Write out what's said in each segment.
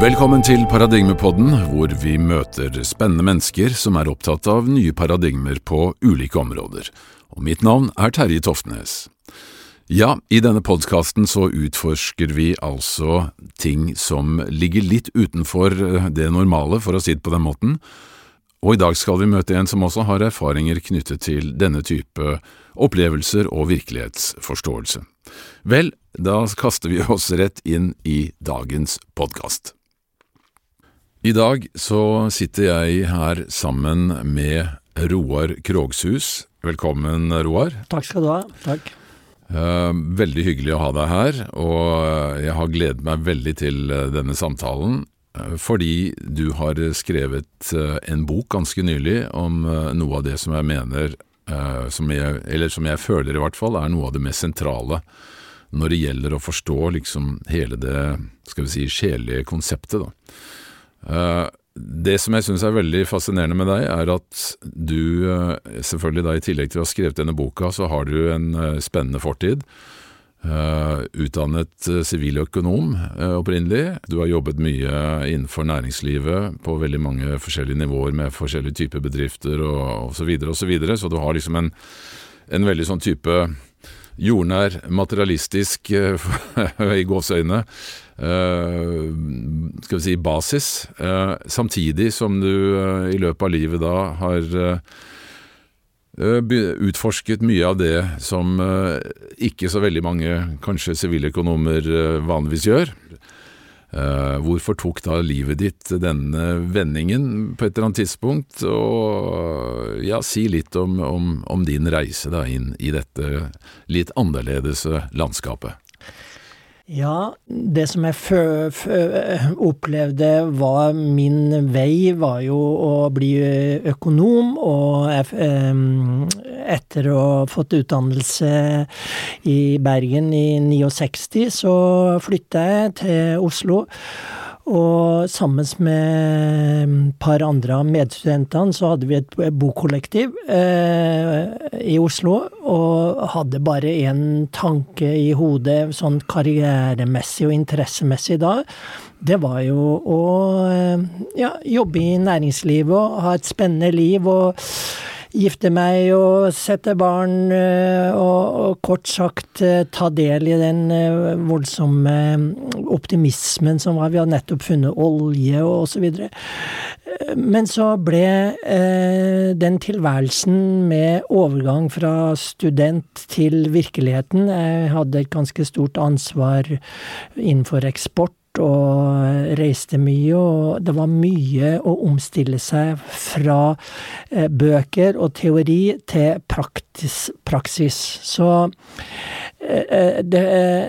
Velkommen til Paradigmepodden, hvor vi møter spennende mennesker som er opptatt av nye paradigmer på ulike områder. Og mitt navn er Terje Toftnes. Ja, i denne podkasten så utforsker vi altså ting som ligger litt utenfor eh, det normale, for å si det på den måten. Og i dag skal vi møte en som også har erfaringer knyttet til denne type opplevelser og virkelighetsforståelse. Vel, da kaster vi oss rett inn i dagens podkast. I dag så sitter jeg her sammen med Roar Krogshus. Velkommen, Roar. Takk skal du ha. Takk. Eh, veldig hyggelig å ha deg her, og jeg har gledet meg veldig til eh, denne samtalen. eh, Fordi du har skrevet eh, en bok ganske nylig om eh, noe av det som jeg mener, eh, som jeg, eller som jeg føler i hvert fall, er noe av det mest sentrale når det gjelder å forstå liksom hele det, skal vi si, sjelelige konseptet, da. Eh, Det som jeg syns er veldig fascinerende med deg, er at du, eh, selvfølgelig da i tillegg til å ha skrevet denne boka, så har du en eh, spennende fortid. Utdannet siviløkonom opprinnelig. Du har jobbet mye innenfor næringslivet på veldig mange forskjellige nivåer med forskjellige typer bedrifter og, og så videre så så du har liksom en, en veldig sånn type jordnær, materialistisk, i gåseøyne, skal vi si basis, eh, samtidig som du eh, i løpet av livet da har eh, eh, utforsket mye av det som eh, ikke så veldig mange, kanskje siviløkonomer, eh, vanligvis gjør. Eh, hvorfor tok da livet ditt denne vendingen på et eller annet tidspunkt? Og ja, si litt om, om, om din reise da inn i dette litt annerledes landskapet. Ja, det som jeg opplevde var min vei, var jo å bli økonom, og jeg, etter å ha fått utdannelse i Bergen i 69, så flytta jeg til Oslo. Og sammen med et par andre av medstudentene så hadde vi et bokollektiv eh, i Oslo, og hadde bare én tanke i hodet sånn karrieremessig og interessemessig da. Det var jo å eh, ja, jobbe i næringslivet og ha et spennende liv og gifte meg og sette barn, eh, og, og kort sagt eh, ta del i den eh, voldsomme optimismen som var. Vi hadde nettopp funnet olje og videre. Men så ble eh, den tilværelsen med overgang fra student til virkeligheten Jeg hadde et ganske stort ansvar innenfor eksport og reiste mye, og det var mye å omstille seg fra eh, bøker og teori til praktis, praksis. Så eh, det,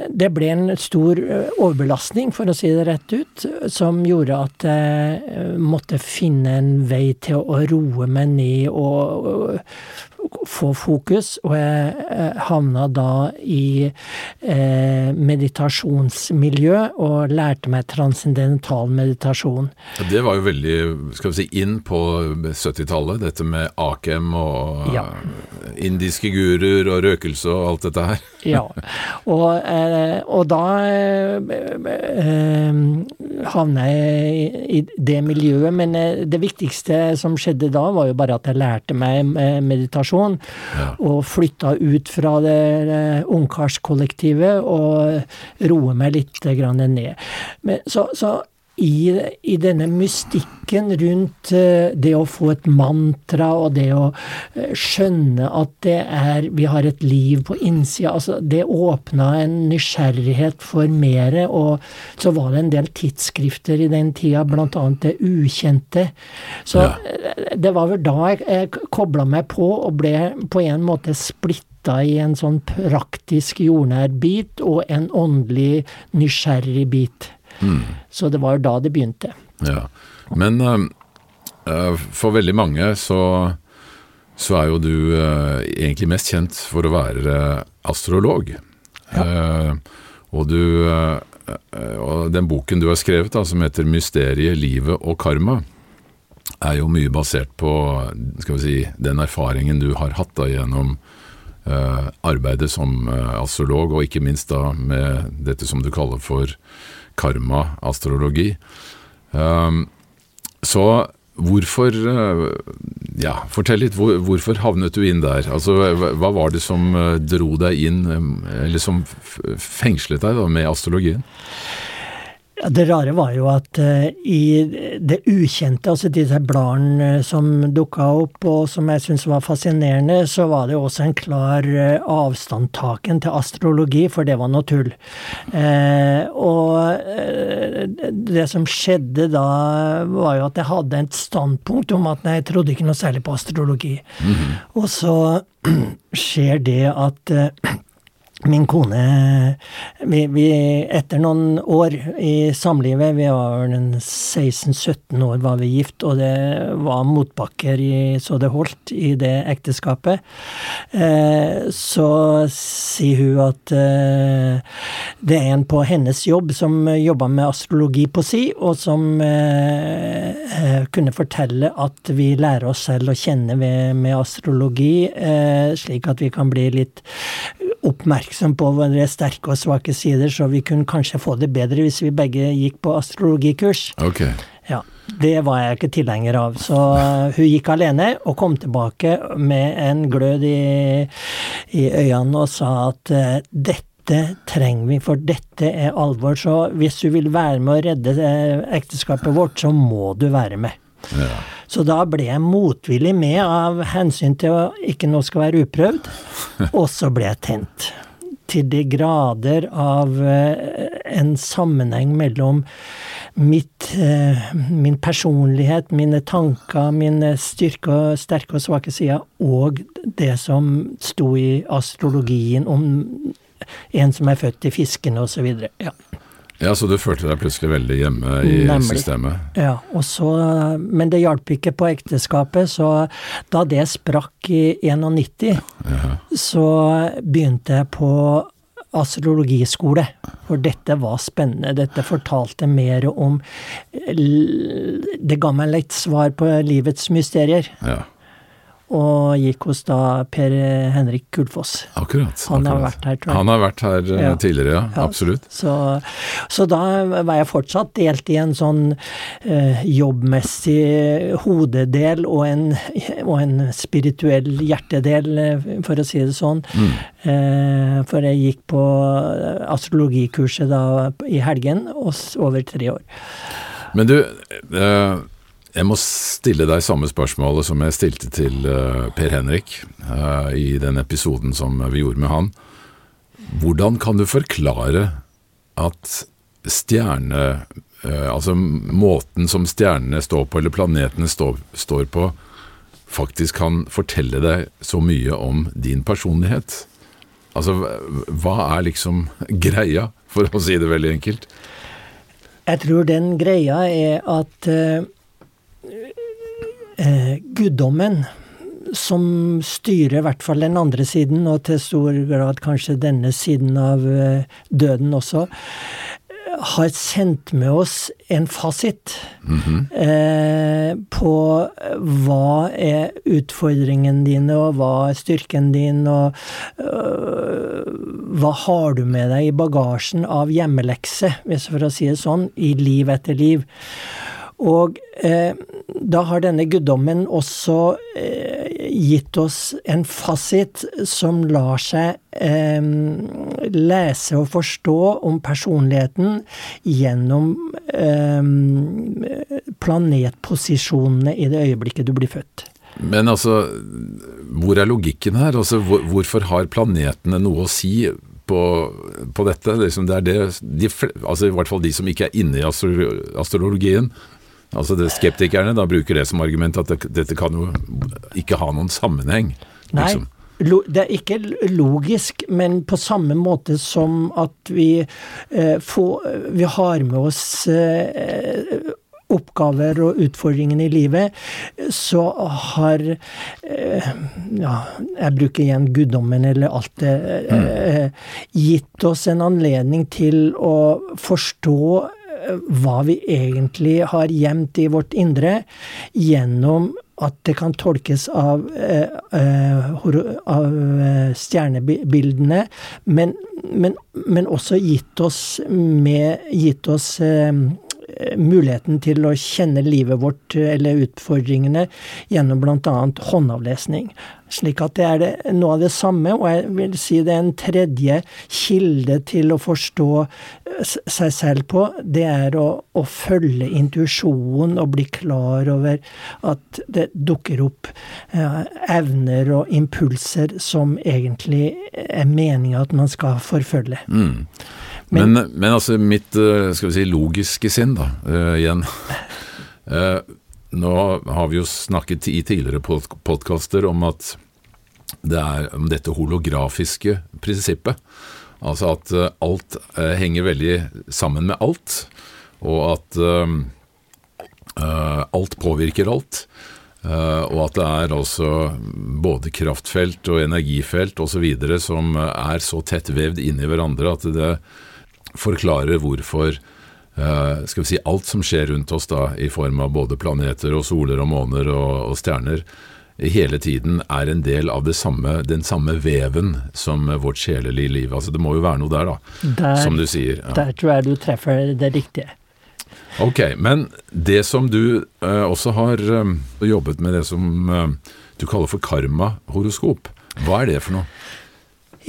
det ble en stor eh, overbelastning, for å si det rett ut, som gjorde at jeg eh, måtte finne en vei til å roe meg ned og få fokus, og jeg eh, havna da i eh, meditasjonsmiljø og lærte meg transcendental meditasjon. Det var jo veldig skal vi si, inn på 70-tallet, dette med Akem og Ja. Indiske guruer og røkelse og alt dette her. Ja, og, eh, og da eh, eh, havna jeg i, det miljøet, men det viktigste som skjedde da, var jo bare at jeg lærte meg meditasjon, Ja. og flytta ut fra det ungkarskollektivet og roe meg litt grann ned. Men, så, så i, i denne mystikken rundt eh, det å få et mantra og det å eh, skjønne at det er Vi har et liv på innsida. Altså, det åpna en nysgjerrighet for mere, og så var det en del tidsskrifter i den tida, annet Det ukjente. Så Ja. eh, det var vel da jeg, jeg kobla meg på og ble på en måte splitta i en sånn praktisk jordnær bit og en åndelig nysgjerrig bit. Så det var da det begynte. Ja. Men eh, for veldig mange så, så er jo du uh, egentlig mest kjent for å være astrolog. Eh, og du Og den boken du har skrevet, da, som heter 'Mysteriet, livet og karma', er jo mye basert på skal vi si, den erfaringen du har hatt da gjennom uh, arbeidet som uh, astrolog, og ikke minst da med dette som du kaller for karma-astrologi. Um, så hvorfor uh, Ja, fortell litt. Hvor, hvorfor havnet du inn der? Altså, hva, var det som uh, dro deg inn, um, eller som fengslet deg da, med astrologien? Det rare var jo at uh, i det ukjente, altså disse bladene uh, som dukka opp, og som jeg syntes var fascinerende, så var det også en klar uh, avstandtaken til astrologi, for det var noe tull. og det som skjedde da, var jo at jeg hadde et standpunkt om at nei, jeg trodde ikke noe særlig på astrologi. Mm -hmm. Og så skjer det at Min kone vi, vi, Etter noen år i samlivet, vi var vel 16-17 år var vi gift, og det var motbakker i, så det holdt i det ekteskapet, eh, så sier hun at eh, det er en på hennes jobb som jobba med astrologi på si, og som eh, eh, kunne fortelle at vi lærer oss selv å kjenne ved, med astrologi, eh, slik at vi kan bli litt oppmerksom på våre sterke og svake sider, så vi kunne kanskje få det bedre hvis vi begge gikk på astrologikurs. Okay. Ja, Det var jeg ikke tilhenger av. Så hun gikk alene og kom tilbake med en glød i, i øynene og sa at uh, dette trenger vi, for dette er alvor. Så hvis du vil være med å redde eh, ekteskapet vårt, så må du være med. Ja. Så da ble jeg motvillig med av hensyn til å ikke noe skal være uprøvd, og så ble jeg tent. Til de grader av eh, en sammenheng mellom mitt, eh, min personlighet, mine tanker, mine styrke, sterke og svake sider, og det som sto i astrologien om en som er født i fiskene, osv. Ja. Ja, Så du følte deg plutselig veldig hjemme i Nemlig. systemet? Ja, så, men det hjalp ikke på ekteskapet, så da det sprakk i 91, ja. så begynte jeg på astrologiskole. For dette var spennende. Dette fortalte mer om Det ga meg litt svar på livets mysterier. Ja og gikk hos da Per Henrik Gullfoss. Akkurat. Han akkurat. har vært her, tror jeg. Han har vært her eh, ja. tidligere, ja. ja. Absolutt. Så, så, da var jeg fortsatt delt i en sånn eh, jobbmessig hodedel og en, og en, spirituell hjertedel, eh, for å si det sånn. Mm. Eh, for jeg gikk på astrologikurset da i helgen, over tre år. Men du, eh, jeg må stille deg samme spørsmålet som jeg stilte til uh, Per Henrik uh, i den episoden som vi gjorde med han. Hvordan kan du forklare at stjerne... Uh, altså måten som stjernene står på, eller planetene står, står på, faktisk kan fortelle deg så mye om din personlighet? Altså, hva er liksom greia, for å si det veldig enkelt? Jeg tror den greia er at eh, guddommen som styrer i hvert fall den andre siden, og til stor grad kanskje denne siden av eh, døden også, har sendt med oss en fasit mm -hmm. eh, på hva er utfordringen dine, og hva er styrken din, og øh, hva har du med deg i bagasjen av hjemmelekse, hvis for å si det sånn, i liv etter liv. Og eh, da har denne guddommen også eh, gitt oss en fasit som lar seg eh, lese og forstå om personligheten gjennom eh, planetposisjonene i det øyeblikket du blir født. Men altså, hvor er logikken her? Altså, hvor, hvorfor har planetene noe å si på, på dette? Liksom det er det, de, altså I hvert fall de som ikke er inne i astrologien, Altså det Skeptikerne da bruker det som argument at det, dette kan jo ikke ha noen sammenheng. Liksom. Nei, det er ikke logisk, men på samme måte som at vi, eh, får, vi har med oss eh, oppgaver og utfordringene i livet, så har eh, ja, jeg bruker igjen guddommen eller alt det mm. eh, gitt oss en anledning til å forstå hva vi egentlig har gjemt i vårt indre, gjennom at det kan tolkes av, eh, eh, av eh, stjernebildene, men, men, men, også gitt oss, med, gitt oss muligheten til å kjenne livet vårt, eller utfordringene, gjennom bl.a. håndavlesning. Slik at det er det, noe av det samme, og jeg vil si det er en tredje kilde til å forstå seg selv på, det er å, å følge intuisjonen og bli klar over at det dukker opp eh, evner og impulser som egentlig er meninga at man skal forfølge. Mm. Men, men, men, altså mitt eh, skal vi si, logiske sinn, da, uh, igjen. Uh, nå har vi jo snakket i tidligere podkaster om at det er om dette holografiske prinsippet. Altså at uh, alt uh, henger veldig sammen med alt, og at uh, alt påvirker alt. og at det er altså både kraftfelt og energifelt osv. som er så tett vevd inn i hverandre at det forklarer hvorfor skal vi si, alt som skjer rundt oss da, i form av både planeter og soler og måner og, og stjerner, hele tiden er en del av samme, den samme veven som vårt sjelelige liv. Altså Det må jo være noe der, da, der, som du sier. Ja. Der tror jeg du treffer det riktige. Ok, men det som du uh, også har uh, jobbet med, det som uh, du kaller for karma-horoskop, hva er det for noe?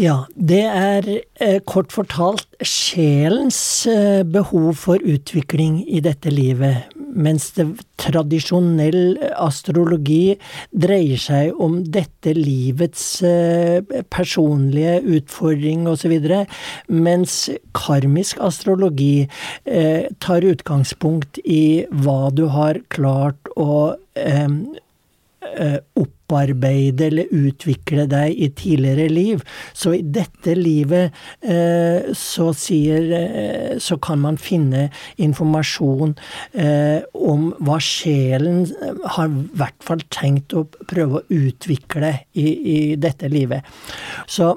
Ja, det er eh, kort fortalt sjelens eh, behov for utvikling i dette livet, mens det tradisjonell astrologi dreier seg om dette livets eh, personlige utfordring osv., mens karmisk astrologi tar utgangspunkt i hva du har klart å opp opparbeide eller utvikle deg i tidligere liv. Så i dette livet eh, så sier eh, Så kan man finne informasjon eh, om hva sjelen har i hvert fall tenkt å prøve å utvikle i, i dette livet. Så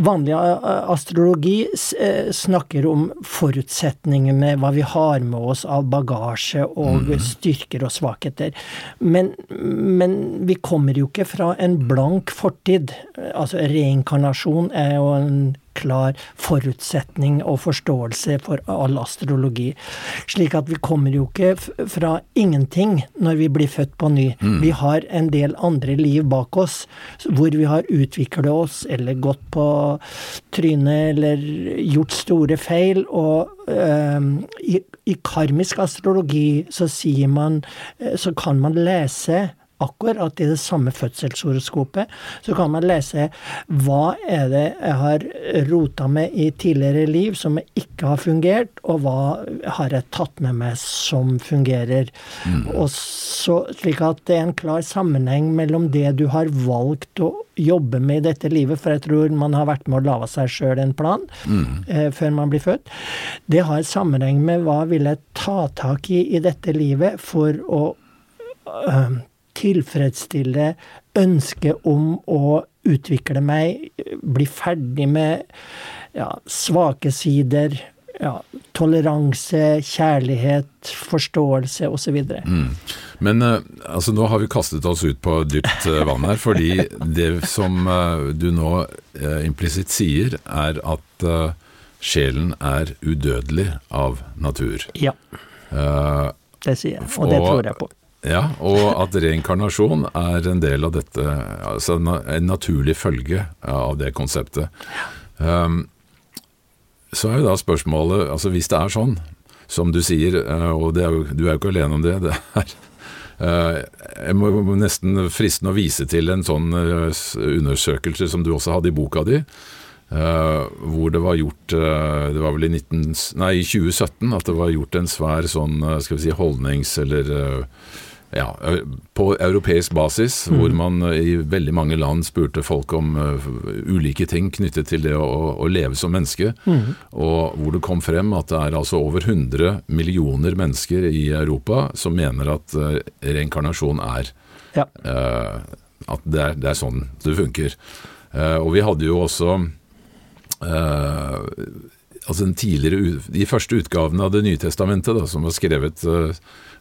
Vanlig astrologi eh, snakker om forutsetningene, hva vi har med oss av bagasje og mm. styrker og svakheter. Men, men, vi kommer jo ikke fra en blank fortid. Altså reinkarnasjon er jo en klar forutsetning og forståelse for all astrologi. Slik at vi kommer jo ikke fra ingenting når vi blir født på ny. Mm. Vi har en del andre liv bak oss hvor vi har utviklet oss eller gått på trynet eller gjort store feil. og øh, i, i karmisk astrologi så sier man eh, Så kan man lese akkurat i det samme fødselshoroskopet, så kan man lese hva er det jeg har rota med i tidligere liv som ikke har fungert, og hva har jeg tatt med meg som fungerer. Mm. Og så, slik at det er en klar sammenheng mellom det du har valgt å jobbe med i dette livet, for jeg tror man har vært med å lage seg sjøl en plan mm. eh, før man blir født. Det har sammenheng med hva vil jeg ta tak i i dette livet for å tilfredsstille ønsket om å utvikle meg, bli ferdig med ja, svake sider, ja, toleranse, kjærlighet, forståelse osv. Mm. Men uh, altså, nå har vi kastet oss ut på dypt uh, vann her, fordi det som uh, du nå implisitt sier, er at sjelen er udødelig av natur. Ja. det sier jeg, og det tror jeg på. Ja, og at reinkarnasjon er en del av dette, altså en naturlig følge av det konseptet. Um, så er jo da spørsmålet, altså hvis det er sånn, som du sier, uh, og er jo, du er jo ikke alene om det, det er uh, Jeg må nesten fristende å vise til en sånn uh, undersøkelse som du også hadde i boka di. Uh, hvor det var gjort uh, Det var vel i, 19, nei, i 2017 at det var gjort en svær sånn uh, skal vi si holdnings- eller ja, på europeisk basis, mm. hvor man i veldig mange land spurte folk om uh, ulike ting knyttet til det å, å leve som menneske, mm. og hvor det kom frem at det er altså over 100 millioner mennesker i Europa som mener at uh, reinkarnasjon er ja. uh, At det er, det er, sånn det funker. og vi hadde jo også altså den tidligere, De første utgavene av Det nye testamentet, da, som var skrevet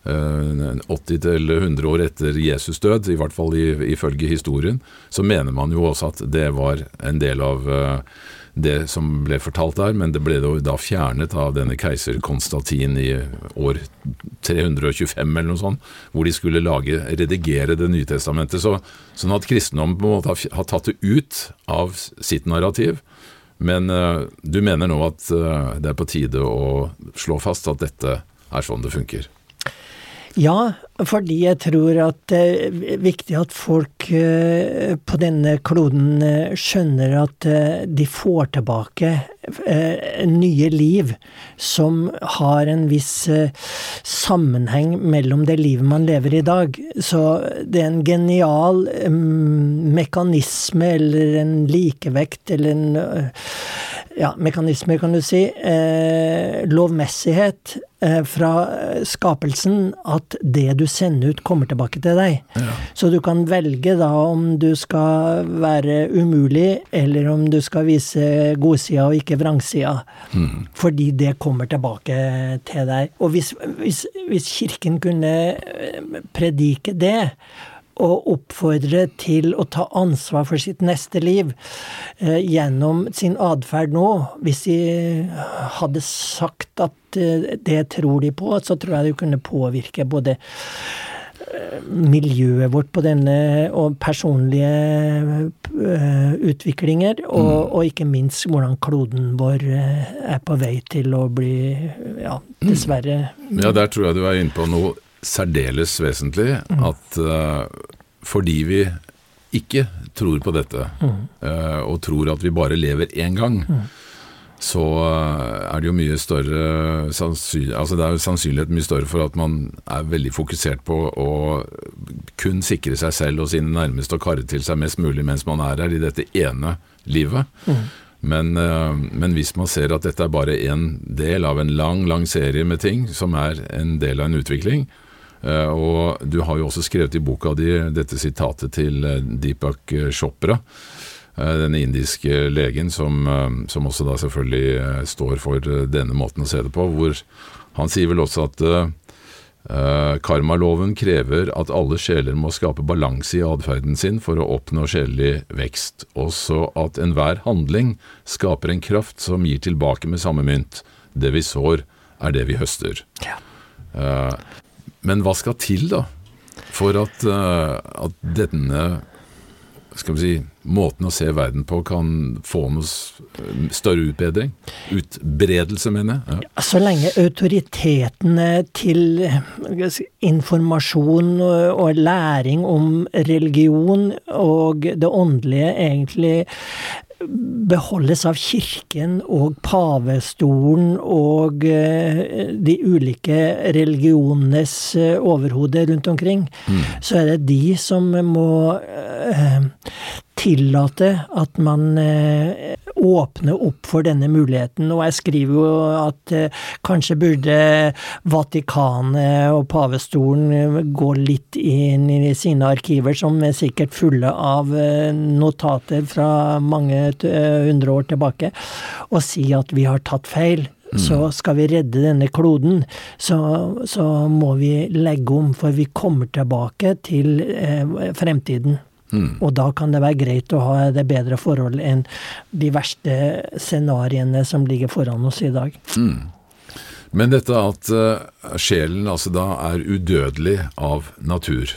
80-100 eh, år etter Jesus død, i hvert fall ifølge historien, så mener man jo også at det var en del av uh, det som ble fortalt der, men det ble da fjernet av denne keiser Konstantin i år 325 eller noe sånt, hvor de skulle lage, redigere Det nye testamentet. Så, sånn at kristendommen på en måte har tatt det ut av sitt narrativ. Men uh, du mener nå at det er på tide å slå fast at dette er sånn det funker? Ja, fordi jeg tror at det er viktig at folk eh, på denne kloden eh, skjønner at eh, de får tilbake nye liv som har en viss sammenheng mellom det livet man lever i dag. Så det er en genial mekanisme eller en likevekt eller en ja, mekanismer, kan du si, eh, lovmessighet eh, fra skapelsen at det du sender ut, kommer tilbake til deg. Ja. Så du kan velge da om du skal være umulig, eller om du skal vise godsida og ikke vrangsida. Mm. Fordi det kommer tilbake til deg. Og hvis, hvis, hvis Kirken kunne eh, predike det, og oppfordre til å ta ansvar for sitt neste liv eh, gjennom sin atferd nå. Hvis de hadde sagt at eh, det tror de på, så tror jeg det kunne påvirke både eh, miljøet vårt på denne, og personlige uh, utviklinger, og, mm. og, ikke minst hvordan kloden vår er på vei til å bli, ja, dessverre Ja, der tror jeg du er inne på noe særdeles vesentlig mm. at uh, fordi vi ikke tror på dette, mm. uh, og tror at vi bare lever én gang, mm. så uh, er det jo mye større Altså det er jo sannsynlighet mye større for at man er veldig fokusert på å kun sikre seg selv og sine nærmeste og karre til seg mest mulig mens man er her i dette ene livet. Mm. Men, men, hvis man ser at dette er bare en del av en lang, lang serie med ting som er en del av en utvikling, Eh, og du har jo også skrevet i boka di dette sitatet til eh, Deepak Chopra, Den indiske legen som, som, også da selvfølgelig står for denne måten å se det på, hvor han sier vel også at uh, karmaloven krever at alle sjeler må skape balanse i atferden sin for å oppnå sjelelig vekst, også at enhver handling skaper en kraft som gir tilbake med samme mynt. Det vi sår, er det vi høster. Ja. Uh, men hva skal til, da, for at, uh, at denne skal vi si, måten å se verden på kan få noe større utbedring? Utbredelse, mener jeg. Ja. Så lenge autoritetene til informasjon og læring om religion og det åndelige egentlig beholdes av kirken og pavestolen og eh, de ulike religionenes eh, overhode rundt omkring, mm. så er det de som må eh, tillate at man eh, åpner opp for denne muligheten. Og jeg skriver jo at eh, kanskje burde Vatikanet og pavestolen eh, gå litt inn i sine arkiver, som er sikkert fulle av notater fra mange hundre år tilbake, og si at vi har tatt feil. Mm. Så skal vi redde denne kloden, så, så, må vi legge om, for vi kommer tilbake til eh, fremtiden. Mm. Og da kan det være greit å ha det bedre forhold enn de verste scenarioene som ligger foran oss i dag. Mm. Men dette at uh, sjelen altså da er udødelig av natur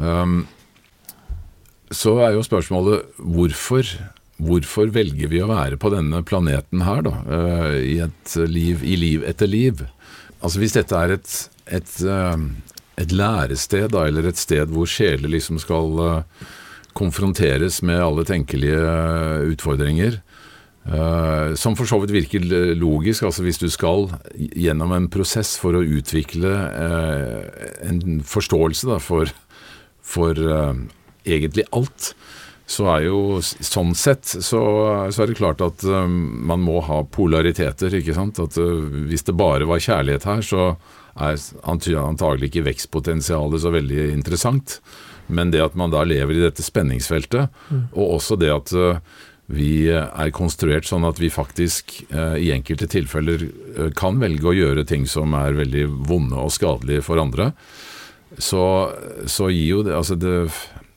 um, Så er jo spørsmålet hvorfor, hvorfor velger vi å være på denne planeten her, da? Uh, i et liv, i liv etter liv? Altså Hvis dette er et, et, uh, et lærested, da, eller et sted hvor sjeler liksom skal uh, konfronteres med alle tenkelige uh, utfordringer. Uh, som for så vidt virker logisk. altså Hvis du skal gjennom en prosess for å utvikle en forståelse da, for, for egentlig alt, så er jo sånn sett så, så er det klart at man må ha polariteter, ikke sant. At uh, hvis det bare var kjærlighet her, så er antagelig ikke vekstpotensialet så veldig interessant. Men det at man da lever i dette spenningsfeltet, mm. og også det at uh, vi er konstruert sånn at vi faktisk uh, i enkelte tilfeller uh, kan velge å gjøre ting som er veldig vonde og skadelige for andre, så, så gir jo det Altså det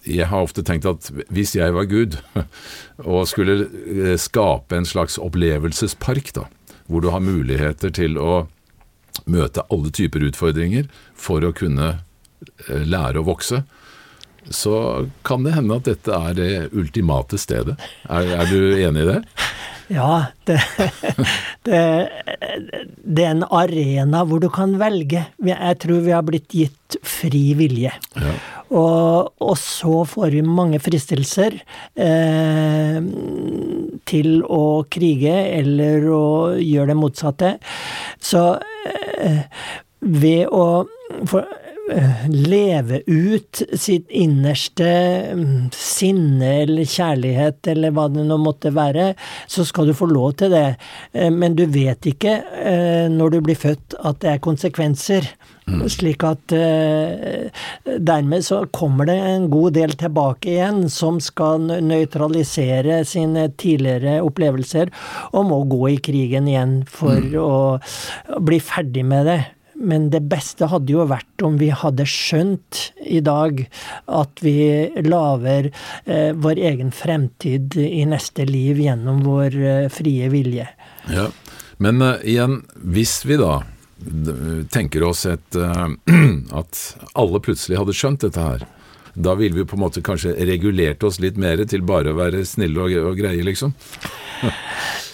jeg har ofte tenkt at hvis jeg var Gud, og skulle eh, skape en slags opplevelsespark, da, hvor du har muligheter til å møte alle typer utfordringer for å kunne eh, lære å vokse, så kan det hende at dette er det ultimate stedet. Er, er du enig i det? Ja, det, det, det, er en arena hvor du kan velge. Jeg tror vi har blitt gitt fri vilje. Ja. Og, og, så får vi mange fristelser eh, til å krige eller å gjøre det motsatte. Så eh, ved å for, leve ut sitt innerste mm, sinne eller kjærlighet eller hva det nå måtte være, så skal du få lov til det. Eh, men du vet ikke eh, når du blir født at det er konsekvenser. Mm. Slik at dermed så kommer det en god del tilbake igjen som skal nøytralisere sine tidligere opplevelser, og må gå i krigen igjen for mm. å bli ferdig med det. Men det beste hadde jo vært om vi hadde skjønt i dag at vi lager eh, vår egen fremtid i neste liv gjennom vår eh, frie vilje. Ja, Men uh, igjen, hvis vi da tenker oss et, uh, at alle plutselig hadde skjønt dette her, da ville vi på en måte kanskje regulert oss litt mer til bare å være snille og, og greie, liksom?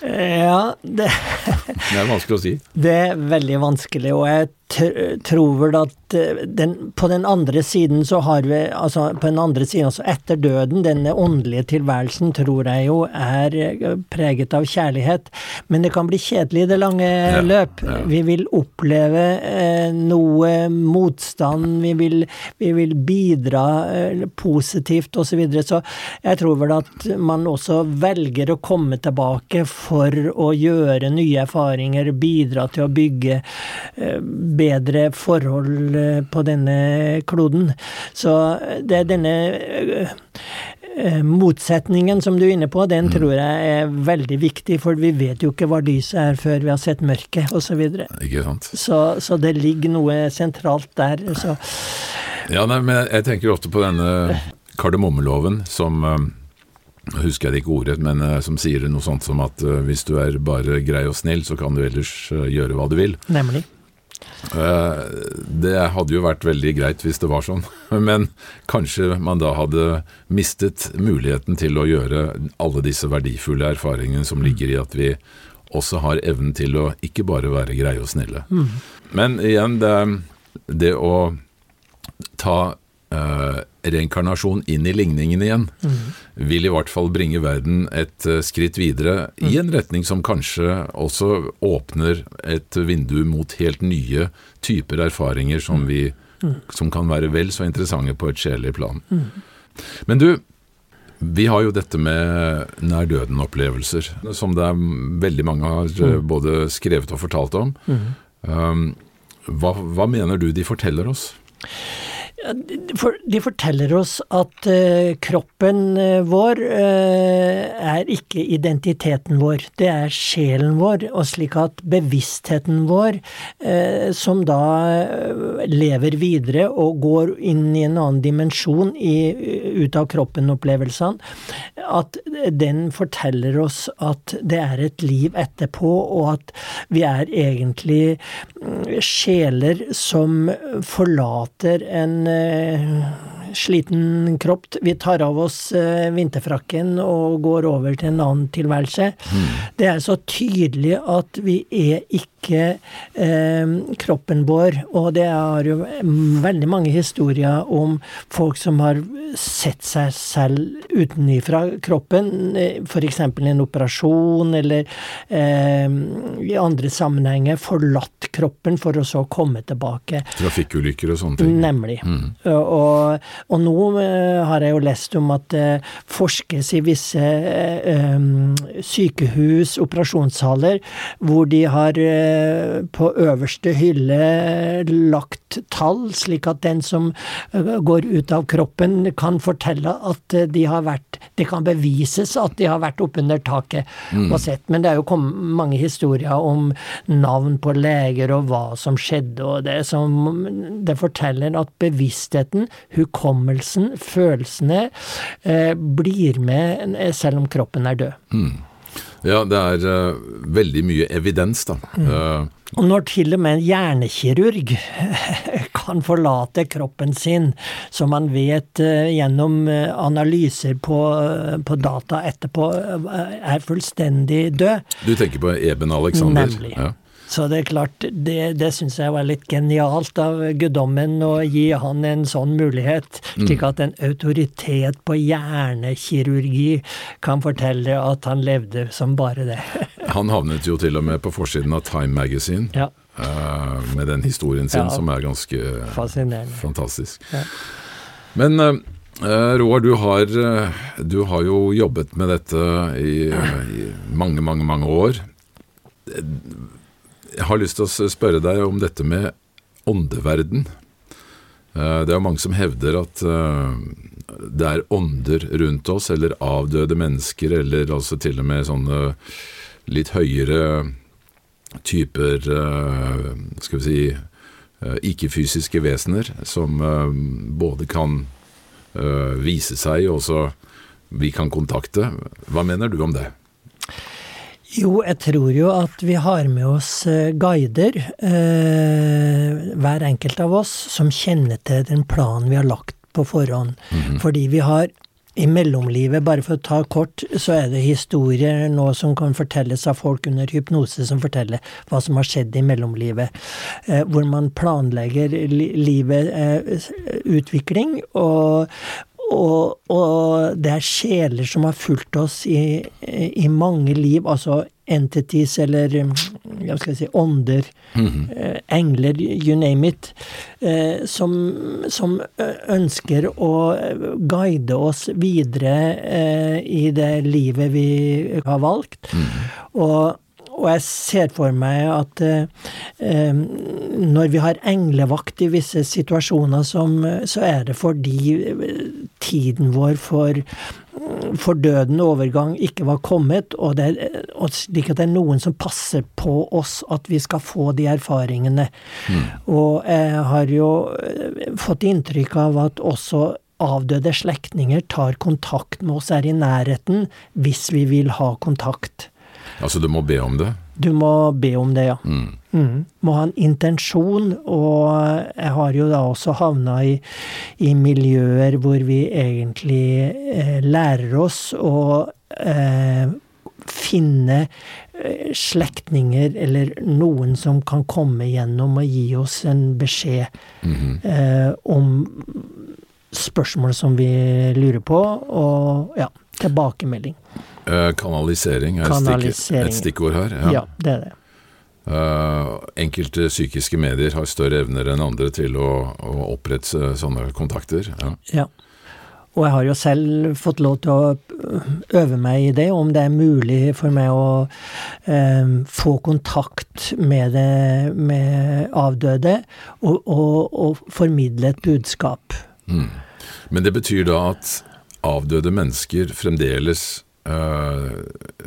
ja, det Det er vanskelig å si. Det er veldig vanskelig, og jeg tror vel at eh, den, på den andre siden så har vi altså på den andre siden, altså etter døden, denne åndelige tilværelsen tror jeg jo er eh, preget av kjærlighet. Men det kan bli kjedelig i det lange ja, løp. Ja. Vi vil oppleve eh, noe motstand, vi vil, vi vil bidra eh, positivt osv. Så, videre. så jeg tror vel at man også velger å komme tilbake for å gjøre nye erfaringer, bidra til å bygge eh, bedre forhold eh, på denne kloden. Så det er denne eh, eh, motsetningen som du er inne på, den mm. tror jeg er veldig viktig, for vi vet jo ikke hva lyset er før vi har sett mørket, osv. Så, så Så det ligger noe sentralt der. Så. Ja, nei, men jeg tenker ofte på denne kardemommeloven som husker jeg ikke ordet, men som sier noe sånt som at hvis du er bare grei og snill, så kan du ellers gjøre hva du vil. Nemlig. Eh, det hadde jo vært veldig greit hvis det var sånn, men kanskje man da hadde mistet muligheten til å gjøre alle disse verdifulle erfaringene som ligger i at vi også har evnen til å ikke bare være greie og snille. Mm. Men igjen, det, det å ta uh, reinkarnasjon inn i ligningen igjen, mm. vil i hvert fall bringe verden et uh, skritt videre mm. i en retning som kanskje også åpner et vindu mot helt nye typer erfaringer som, mm. vi, mm. som kan være vel så interessante på et sjelelig plan. Mm. Men du, vi har jo dette med nær døden-opplevelser, som det er veldig mange har uh, både skrevet og fortalt om. Um, hva, hva mener du de forteller oss? De forteller oss at uh, kroppen uh, vår uh, er ikke identiteten vår, det er sjelen vår, og slik at bevisstheten vår, som da lever videre og går inn i en annen dimensjon ut av kroppen-opplevelsene, at den forteller oss at det er et liv etterpå, og at vi er egentlig mm, sjeler som forlater en Eh, sliten kropp. Vi tar av oss eh, vinterfrakken og går over til en annen tilværelse. Mm. Det er så tydelig at vi er ikke eh, kroppen vår, og det er jo veldig mange historier om folk som har sett seg selv utenfra kroppen, eh, f.eks. en operasjon, eller eh, i andre sammenhenger forlatt kroppen for å så komme tilbake. Trafikkulykker og sånne ting. Nemlig. Mm. Og, og, nå uh, har jeg jo lest om at det uh, forskes i visse um, sykehus, operasjonssaler, hvor de har på øverste hylle lagt tall, slik at den som går ut av kroppen, kan fortelle at de har vært Det kan bevises at de har vært oppunder taket mm. og sett. Men det er jo kommet mange historier om navn på leger og hva som skjedde, og det som Det forteller at bevisstheten, hukommelsen hukommelsen, følelsene, eh, blir med eh, selv om kroppen er død. Mm. Ja, det er uh, veldig mye evidens, da. Mm. Uh, og når til og med en hjernekirurg kan forlate kroppen sin, som man vet uh, gjennom analyser på, på, data etterpå er fullstendig død Du tenker på Eben Alexander? Nemlig. Ja. Så det er klart, det, det syns jeg var litt genialt av guddommen å gi han en sånn mulighet, slik mm. at en autoritet på hjernekirurgi kan fortelle at han levde som bare det. han havnet jo til og med på forsiden av Time Magazine. Ja. Uh, med den historien sin, ja, som er ganske fantastisk. Ja. Men uh, Roar, du har, du har, jo jobbet med dette i, i mange, mange, mange år. Jeg har lyst til å spørre deg om dette med åndeverden. Eh, det er mange som hevder at eh, det er ånder rundt oss, eller avdøde mennesker, eller altså til og med sånne litt høyere typer eh, Skal vi si ikke-fysiske vesener, som både kan vise seg, og også vi kan kontakte. Hva mener du om det? Jo, jeg tror jo at vi har med oss eh, guider, eh, hver enkelt av oss, som kjenner til den planen vi har lagt på forhånd. Mm -hmm. Fordi vi har i mellomlivet, bare for å ta kort, så er det historier nå som kan fortelles av folk under hypnose, som forteller hva som har skjedd i mellomlivet. Eh, hvor man planlegger li livet eh, utvikling, og, og, og, det er sjeler som har fulgt oss i, i mange liv, altså entities eller hva skal jeg si, ånder, mm -hmm. engler, you name it, eh, som, som, ønsker å guide oss videre eh, i det livet vi har valgt. Mm -hmm. Og og jeg ser for meg at eh, når vi har englevakt i visse situasjoner, som, så er det fordi tiden vår for, fordødende overgang ikke var kommet, og, det, og slik at det er noen som passer på oss at vi skal få de erfaringene. Mm. Og jeg har jo fått inntrykk av at også avdøde slektninger tar kontakt med oss, er i nærheten, hvis vi vil ha kontakt. Altså du må be om det? Du må be om det, ja. Mm. Mm. Må ha en intensjon, og jeg har jo da også havna i, i miljøer hvor vi egentlig eh, lærer oss å eh, finne eh, slektninger eller noen som kan komme gjennom og gi oss en beskjed mm eh, om spørsmål som vi lurer på, og ja, tilbakemelding. Uh, kanalisering er kanalisering. et stikkord her. Ja. ja, det er det. Uh, enkelte psykiske medier har større evner enn andre til å, å opprette sånne kontakter. Ja. ja. Og jeg har jo selv fått lov til å øve meg i det, om det er mulig for meg å eh, få kontakt med, det, med avdøde og, og, og, formidle et budskap. Mm. Men det betyr da at avdøde mennesker fremdeles Uh,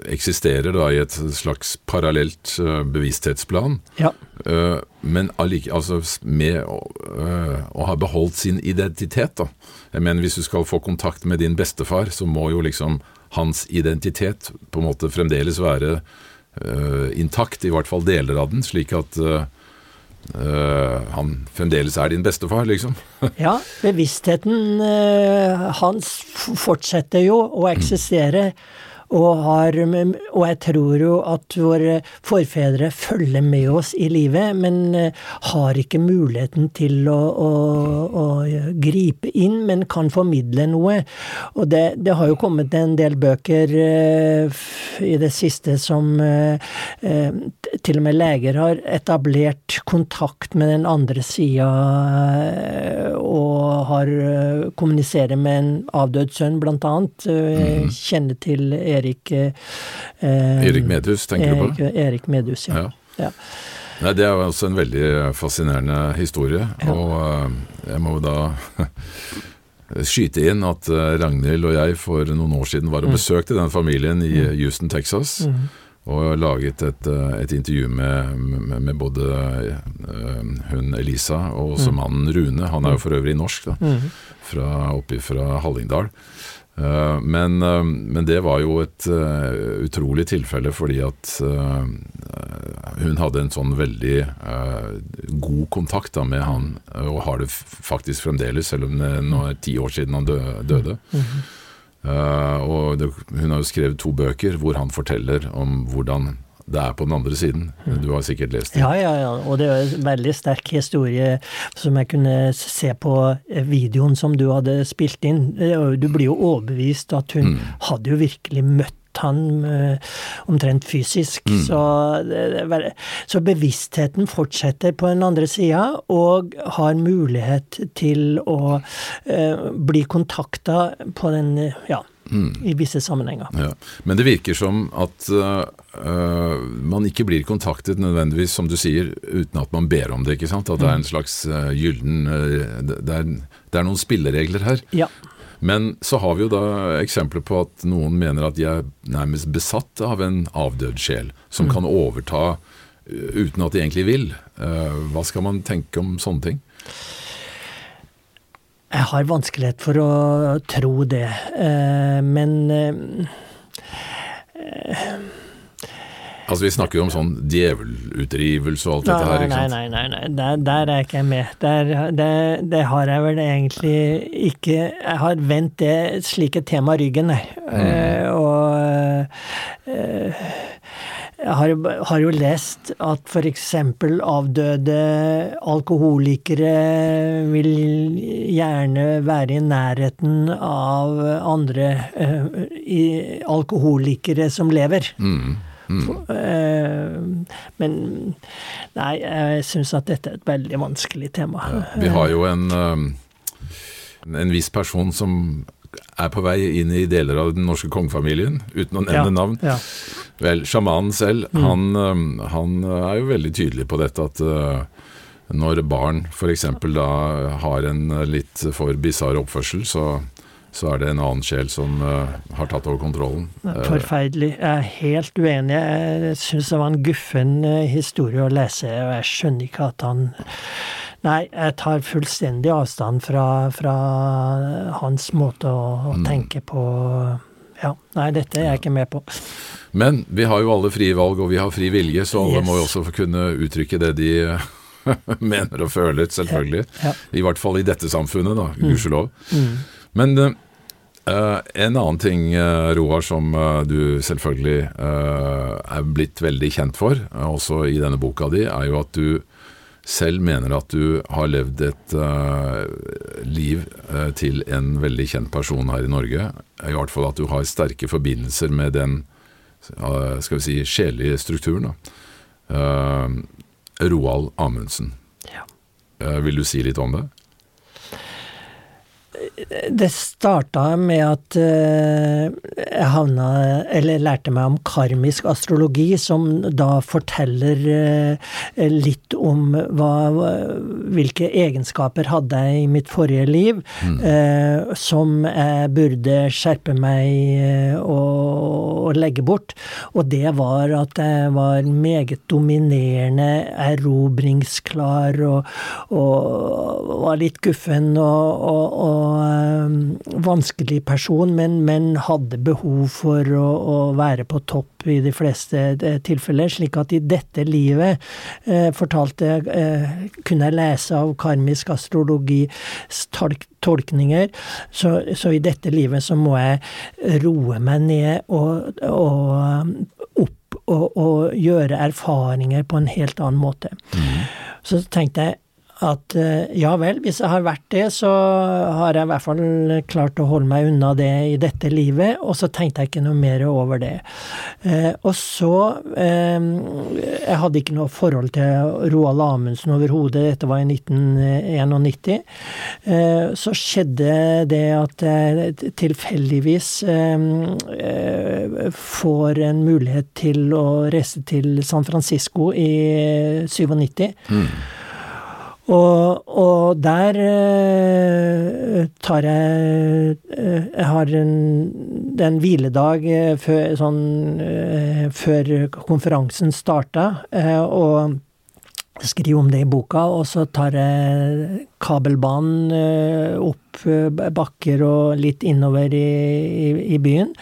eksisterer da i et slags parallelt uh, bevissthetsplan. Ja. Uh, men allike, altså med å ha beholdt sin identitet, da. Jeg mener Hvis du skal få kontakt med din bestefar, så må jo liksom hans identitet på en måte fremdeles være intakt, i hvert fall deler av den, slik at Uh, han fremdeles er din bestefar, liksom. ja, bevisstheten uh, hans fortsetter jo å eksistere. Mm og, har, og jeg tror jo at våre forfedre følger med oss i livet, men eh, har ikke muligheten til å, å, å gripe inn, men kan formidle noe. Og det, det, har jo kommet en del bøker i det siste som til og med leger har etablert kontakt med den andre sida og har kommuniserer med en avdød sønn, blant annet. Mm. Kjenner til Erik Erik eh, Erik Medhus, tenker Erik, du på? Erik Medhus, ja. ja. ja. Nei, Det er jo også en veldig fascinerende historie. Ja. Og jeg må da skyte inn at Ragnhild og jeg for noen år siden var og mm. besøkte den familien i mm. Houston, Texas. Mm. Og laget et, et intervju med, med, både hun Elisa og også mm. mannen Rune. Han er jo for øvrig norsk, da, mm. fra, oppe fra Hallingdal. Eh, men, eh, men, det var jo et utrolig tilfelle fordi at hun hadde en sånn veldig god kontakt da, med han, og har det faktisk fremdeles, selv om det nå er ti år siden han døde. -hmm. og hun har jo skrevet to bøker hvor han forteller om hvordan det er på den andre siden. Du har sikkert lest det? Ja, ja, ja. Og det er en veldig sterk historie som jeg kunne se på videoen som du hadde spilt inn. Du blir jo overbevist at hun mm. hadde jo virkelig møtt han uh, omtrent fysisk. Mm. Så, så, bevisstheten fortsetter på den andre sida, og har mulighet til å eh, bli kontakta på den ja, mm. i visse sammenhenger. Ja. Men det virker som at uh, man ikke blir kontaktet nødvendigvis, som du sier, uten at man ber om det. ikke sant? At det er en mm. slags uh, gyllen uh, det, er, det, er, noen spilleregler her. Ja. Men så har vi jo da eksempler på at noen mener at de er nærmest besatt av en avdød sjel, som mm. kan overta uten at de egentlig vil. hva skal man tenke om sånne ting? Jeg har vanskelighet for å tro det, eh, men eh, Altså Vi snakker jo om sånn djevelutdrivelse og alt nei, dette her, ikke sant? Nei, nei, nei, nei. Der, der er ikke jeg med. Der, det, det, har jeg vel egentlig ikke Jeg har vendt det slike tema ryggen, nei. Mm. Uh, og uh, jeg har, har, jo lest at f.eks. avdøde alkoholikere vil gjerne være i nærheten av andre uh, i, alkoholikere som lever. Mm. Mm. Uh, men nei, jeg syns at dette er et veldig vanskelig tema. Ja, vi har jo en, en viss person som er på vei inn i deler av den norske kongefamilien, uten å nevne ja, navn. Ja. Vel, sjamanen selv, mm. han, um, han, er jo veldig tydelig på dette at når barn f.eks. da har en litt for bisarr oppførsel, så, så er det en annen sjel som uh, har tatt over kontrollen. Forferdelig. Jeg er helt uenig. Jeg syns det var en guffen uh, historie å lese, og jeg skjønner ikke at han Nei, jeg tar fullstendig avstand fra, fra hans måte å, å mm. tenke på. Ja, nei, dette er jeg ikke med på. Men vi har jo alle frie valg, og vi har fri vilje, så alle yes. må jo også kunne uttrykke det de mener og føler, selvfølgelig. Ja, ja. I hvert fall i dette samfunnet, da, gudskjelov. Mm. Mm. Men uh, en annen ting, uh, Roar, som uh, du selvfølgelig er blitt veldig kjent for, også i denne boka di, er jo at du selv mener at du har levd et uh, liv uh, til en veldig kjent person her i Norge. I hvert fall at du har sterke forbindelser med den uh, skal vi si, sjelelige strukturen. Roald Amundsen. Ja. vil du si litt om det? Det starta med at eh, jeg havna Eller lærte meg om karmisk astrologi, som da forteller eh, litt om hva, hvilke egenskaper hadde jeg i mitt forrige liv mm. Eh, som jeg burde skjerpe meg og, og legge bort. Og det var at jeg var meget dominerende, erobringsklar og, og var litt guffen og, og, og Eh, vanskelig person, men, men, hadde behov for å, å, være på topp i de fleste eh, tilfeller. Slik at i dette livet, eh, fortalte eh, kunne jeg lese av karmisk astrologis tolkninger, så, så, i dette livet så må jeg roe meg ned og, og opp og, og, gjøre erfaringer på en helt annen måte. Mm. Så tenkte jeg at eh, ja vel, hvis jeg har vært det, så har jeg i hvert fall klart å holde meg unna det i dette livet, og så tenkte jeg ikke noe mer over det. Eh, og så eh, Jeg hadde ikke noe forhold til Roald Amundsen overhodet, dette var i 1991. Eh, så skjedde det at jeg tilfeldigvis får en mulighet til å reise til San Francisco i 97. Mm. Og, og der eh, tar jeg eh, Jeg har en, en hviledag eh, før, sånn, eh, før konferansen starta, og skriver om det i boka, og så tar jeg kabelbanen opp bakker og litt innover i, i, i byen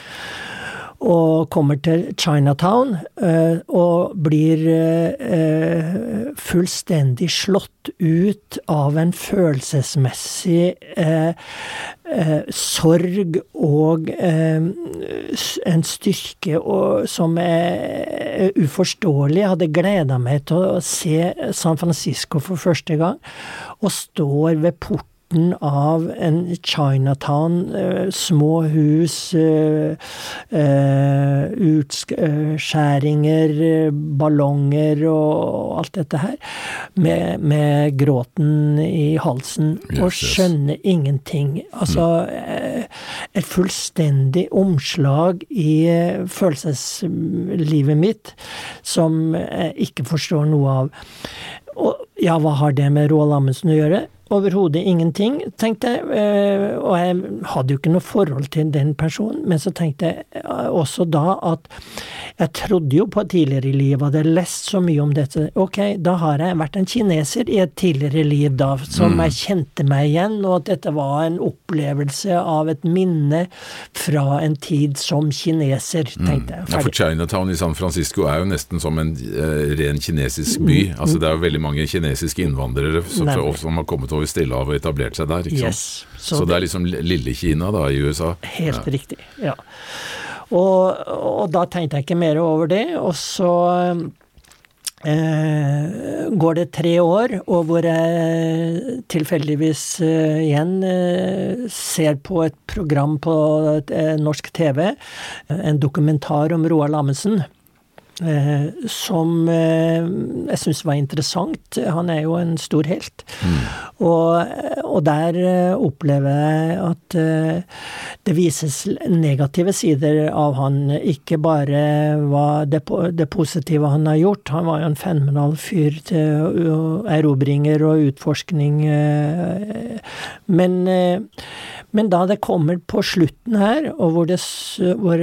og kommer til Chinatown eh, og blir eh, fullstendig slått ut av en følelsesmessig eh, sorg og en styrke som er uforståelig. Jeg hadde gleda meg til å se San Francisco for første gang, og står ved porten porten av en Chinatown, eh, små hus, eh, eh, utskjæringer, ballonger og alt dette her, med, med gråten i halsen, yes, og skjønner ingenting. Altså et fullstendig omslag i følelseslivet mitt som jeg ikke forstår noe av. Og ja, hva har det med Roald Amundsen å gjøre? Overhodet ingenting, tenkte jeg. Eh, og jeg hadde jo ikke noe forhold til den personen. Men så tenkte jeg eh, også da at jeg trodde jo på tidligere i livet, hadde lest så mye om dette. Ok, da har jeg vært en kineser i et tidligere liv, da, som mm. jeg kjente meg igjen, og at dette var en opplevelse av et minne fra en tid som kineser, mm. tenkte jeg. Ja, for Chinatown i San Francisco er jo nesten som en uh, ren kinesisk by. Mm. Altså Det er jo veldig mange kinesiske innvandrere som, som har kommet over over Stillehavet og etablert seg der. ikke yes. Så, så det, det er liksom Lille-Kina da i USA? Helt ja. riktig, ja. Og, og, da tenkte jeg ikke mer over det. Og så eh, går det tre år, og hvor jeg tilfeldigvis eh, igjen eh, ser på et program på eh, norsk TV, en dokumentar om Roald Amundsen. Eh, som eh, jeg syns var interessant. Han er jo en stor helt. Mm. Og, og, der eh, opplever jeg at det vises negative sider av han. Ikke bare det, det, positive han har gjort. Han var jo en fenomenal fyr til erobringer og utforskning. Men men da det kommer på slutten her, og hvor det, hvor,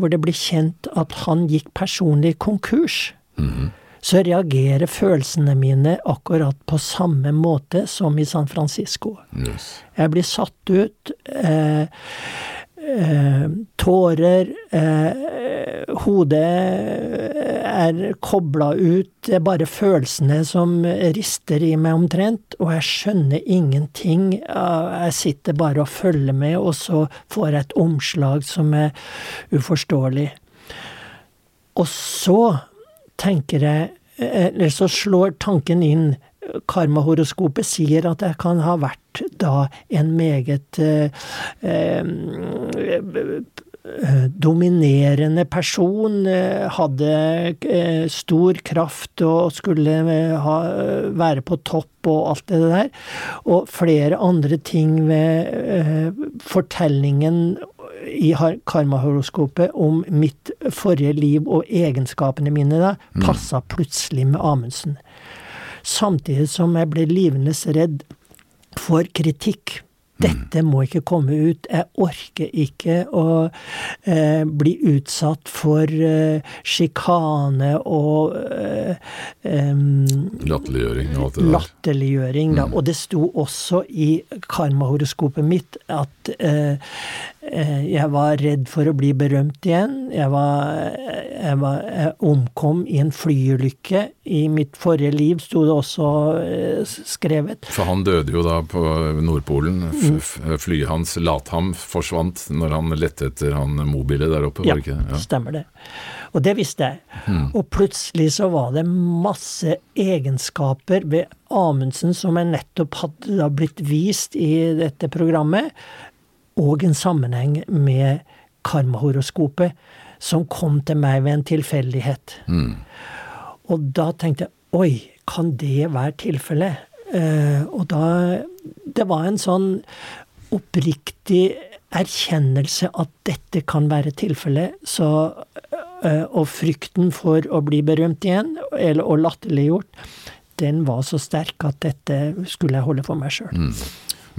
hvor det blir kjent at han gikk personlig konkurs, mm. så reagerer følelsene mine akkurat på samme måte som i San Francisco. Yes. Jeg blir satt ut. Eh, eh, tårer. Eh, hodet er kobla ut. Det er bare følelsene som rister i meg omtrent, og jeg skjønner ingenting. Jeg sitter bare og følger med, og så får jeg et omslag som er uforståelig. Og så tenker jeg Eller så slår tanken inn Karmahoroskopet sier at jeg kan ha vært da en meget eh, eh, dominerende person, eh, hadde eh, stor kraft og skulle eh, ha, være på topp og alt det der. Og flere andre ting ved fortellingen i karmahoroskopet om mitt forrige liv og egenskapene mine da, mm. plutselig med Amundsen. Samtidig som jeg ble livende redd for kritikk. Dette må ikke komme ut. Jeg orker ikke å eh, bli utsatt for eh, sjikane og eh, Latterliggjøring og alt det der. Latterliggjøring, da. Mm. Og det sto også i karmahoroskopet mitt at Eh, jeg var redd for å bli berømt igjen. Jeg, var, jeg, var, jeg omkom i en flyulykke. I mitt forrige liv sto det også eh, skrevet. For han døde jo da på Nordpolen. F Flyet hans, Latham, forsvant når han lette etter han mobile der oppe, ja, var det ikke Ja, stemmer det. Og det visste jeg. Mm. Og plutselig så var det masse egenskaper ved Amundsen som jeg nettopp hadde blitt vist i dette programmet, og en sammenheng med karmahoroskopet, som kom til meg ved en tilfeldighet. Mm. Og da tenkte jeg oi, kan det være tilfellet? Uh, og da Det var en sånn oppriktig erkjennelse at dette kan være tilfellet. Så uh, Og frykten for å bli berømt igjen, eller og latterliggjort, den var så sterk at dette skulle jeg holde for meg sjøl. Mm.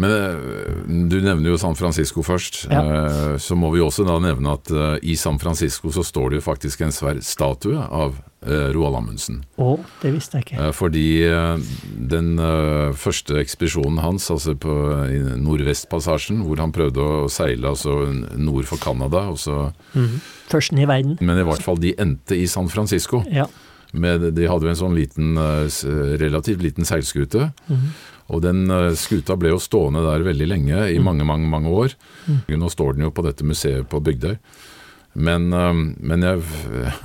Men eh, du nevner jo San Francisco først. Ja. Eh, Så må vi også da nevne at eh, i San Francisco så står det jo faktisk en svær statue av Roald Amundsen. Å, det visste jeg ikke. Fordi den første ekspedisjonen hans, altså på Nordvestpassasjen, hvor han prøvde å seile altså nord for Canada, og så, Mhm. Førsten i verden. men i hvert fall de endte i San Francisco. Ja. Med, de hadde jo en sånn liten, relativt liten seilskute. Og den eh, skuta ble jo stående der veldig lenge, i mange, mange mange år. Nå står den jo på dette museet på Bygdøy. Men, eh, men jeg,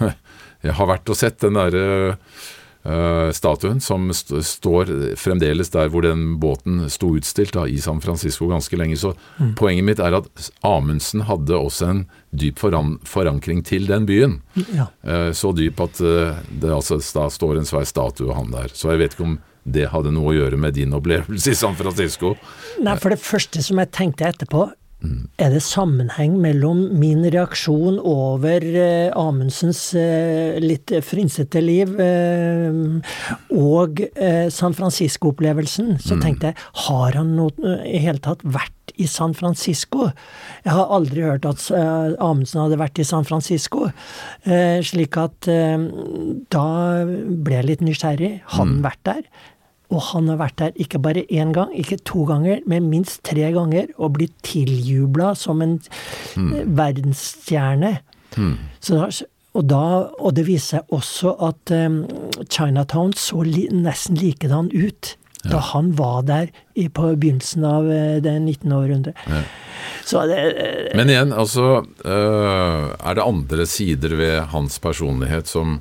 jeg har vært og sett den derre eh, statuen som st står fremdeles der hvor den båten sto utstilt da, i San Francisco ganske lenge. Så poenget mitt er at Amundsen hadde også en dyp foran forankring til den byen. ja. Så dyp at det altså da står en svær statue av han der. Så jeg vet ikke om det hadde noe å gjøre med din opplevelse i San Francisco. Nei, for det første som jeg tenkte etterpå, er det sammenheng mellom min reaksjon over eh, Amundsens eh, litt frynsete liv eh, og eh, San Francisco-opplevelsen? Så tenkte jeg, har han noe, i hele tatt vært i San Francisco? Jeg har aldri hørt at eh, Amundsen hadde vært i San Francisco. Eh, slik at eh, da ble jeg litt nysgjerrig. Har han vært der? Og han har vært der ikke bare én gang, ikke to ganger, men minst tre ganger, og blitt tiljubla som en mm. verdensstjerne. Så da, og, da, og det viser seg også at um, Chinatown så li, nesten likedan ut da han var der i, på begynnelsen av eh, det 19. århundre. Ja. det, Men igjen, altså øh, Er det andre sider ved hans personlighet som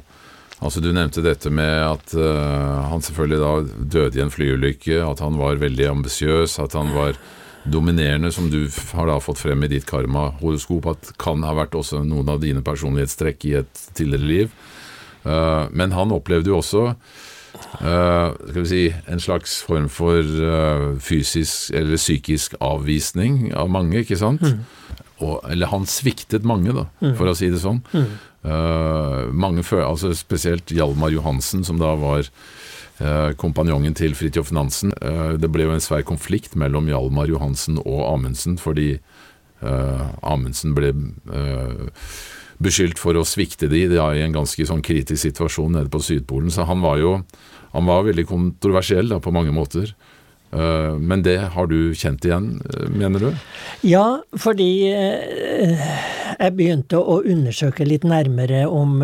Altså Du nevnte dette med at uh, han selvfølgelig da døde i en flyulykke, at han var veldig ambisiøs, at han var dominerende, som du har da fått frem i ditt karma-horoskop, at kan ha vært også noen av dine personlighetstrekk i et tidligere liv. Uh, men han opplevde jo også uh, skal vi si, en slags form for fysisk eller psykisk avvisning av mange, ikke sant? Og, eller han sviktet mange, da, for å si det sånn. Eh, mange føler, altså Spesielt Hjalmar Johansen, som da var eh, kompanjongen til Fridtjof Nansen. Eh, det ble jo en svær konflikt mellom Hjalmar Johansen og Amundsen, fordi eh, Amundsen ble eh, beskyldt for å svikte de da, i en ganske sånn kritisk situasjon nede på Sydpolen. Så han var jo han var veldig kontroversiell da, på mange måter. Eh, men det har du kjent igjen, eh, mener du? Ja, fordi eh, jeg begynte å undersøke litt nærmere om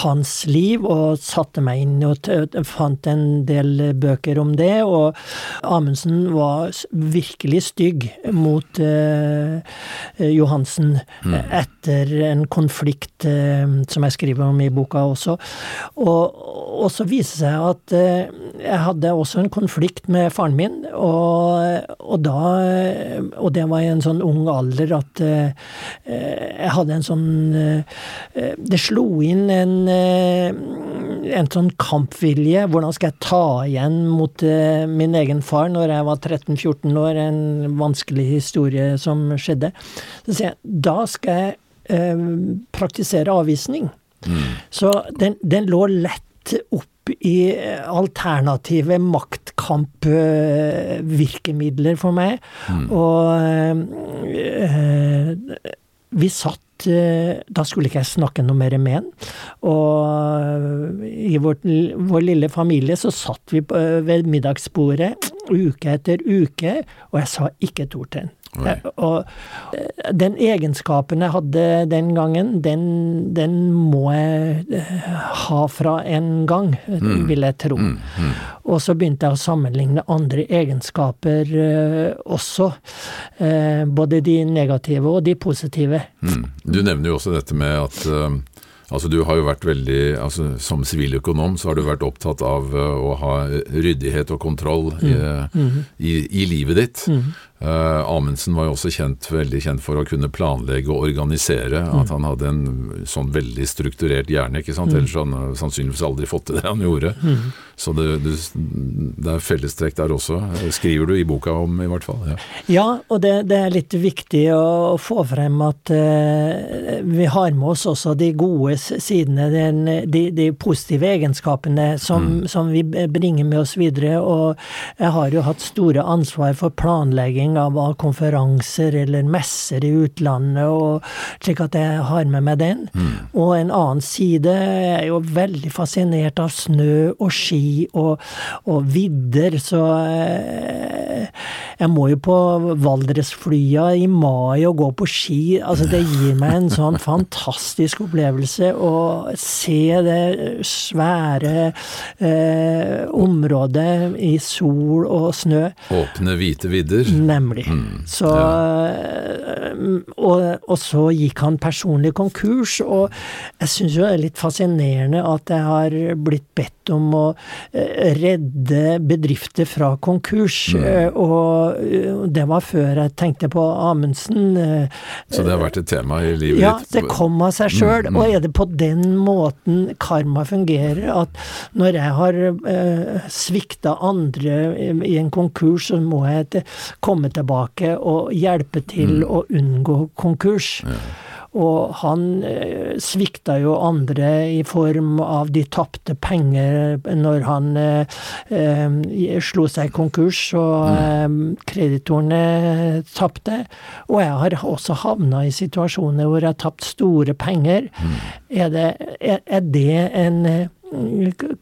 hans liv, og satte meg inn og fant en del bøker om det. Og Amundsen var virkelig stygg mot Johansen etter en konflikt som jeg skriver om i boka også. Og, og så viser det seg at jeg hadde også en konflikt med faren min, og, og da Og det var i en sånn ung alder at eh, jeg hadde en sånn eh, Det slo inn en, eh, en sånn kampvilje. Hvordan skal jeg ta igjen mot eh, min egen far når jeg var 13-14 år? En vanskelig historie som skjedde. Så sier jeg da skal jeg eh, praktisere avvisning. Så den, den lå lett opp i alternative maktkampvirkemidler for meg. Og eh, vi satt eh, Da skulle ikke jeg snakke noe mer med han. Og i vårt, vår lille familie så satt vi ved middagsbordet uke etter uke, og jeg sa ikke et ord til han. Oi. Eh, Og eh, den egenskapen jeg hadde den gangen, den, den må jeg eh, ha fra en gang, vil jeg tro. Og så begynte jeg å sammenligne andre egenskaper eh, også. Eh, både de negative og de positive. Mm. Du nevner jo også dette med at eh, Altså Du har jo vært veldig, altså Som siviløkonom så har du vært opptatt av eh, å ha ryddighet og kontroll i, i, i livet ditt. Uh, Amundsen var jo også kjent, veldig kjent for å kunne planlegge og organisere. Mm. At han hadde en sånn veldig strukturert hjerne. ikke sant? Mm. Ellers hadde han sannsynligvis aldri fått til det han gjorde. Mm. Så det, det, det, er fellestrekk der også. Skriver du i boka om, i hvert fall. Ja, ja og det, det, er litt viktig å få frem at uh, vi har med oss også de gode sidene, den, de, de, positive egenskapene som, mm. som vi bringer med oss videre. Og jeg har jo hatt store ansvar for planlegging arrangering av konferanser eller messer i utlandet, og slik at jeg har med meg den. Mm. Og en annen side er jo veldig fascinert av snø og ski og, og vidder, så eh, jeg må jo på Valdresflya i mai og gå på ski. Altså, det gir meg en sånn fantastisk opplevelse å se det svære eh, området i sol og snø. Åpne, hvite vidder. Nei, Nemlig. Mm, så, ja. og, og, så gikk han personlig konkurs, og jeg syns jo det er litt fascinerende at jeg har blitt bedt om å eh, redde bedrifter fra konkurs, mm. Eh, og eh, det var før jeg tenkte på Amundsen. Så det har vært et tema i livet ja, ditt? Ja, det kom av seg sjøl. Mm, mm, og er det på den måten karma fungerer, at når jeg har svikta andre i en konkurs, så må jeg komme tilbake og hjelpe til mm. å unngå konkurs. Ja. Og han eh, svikta jo andre i form av de tapte penger når han eh, eh slo seg konkurs, og mm. eh, kreditorene tapte. Og jeg har også havna i situasjoner hvor jeg har tapt store penger. Mm. Er, det, er, er det en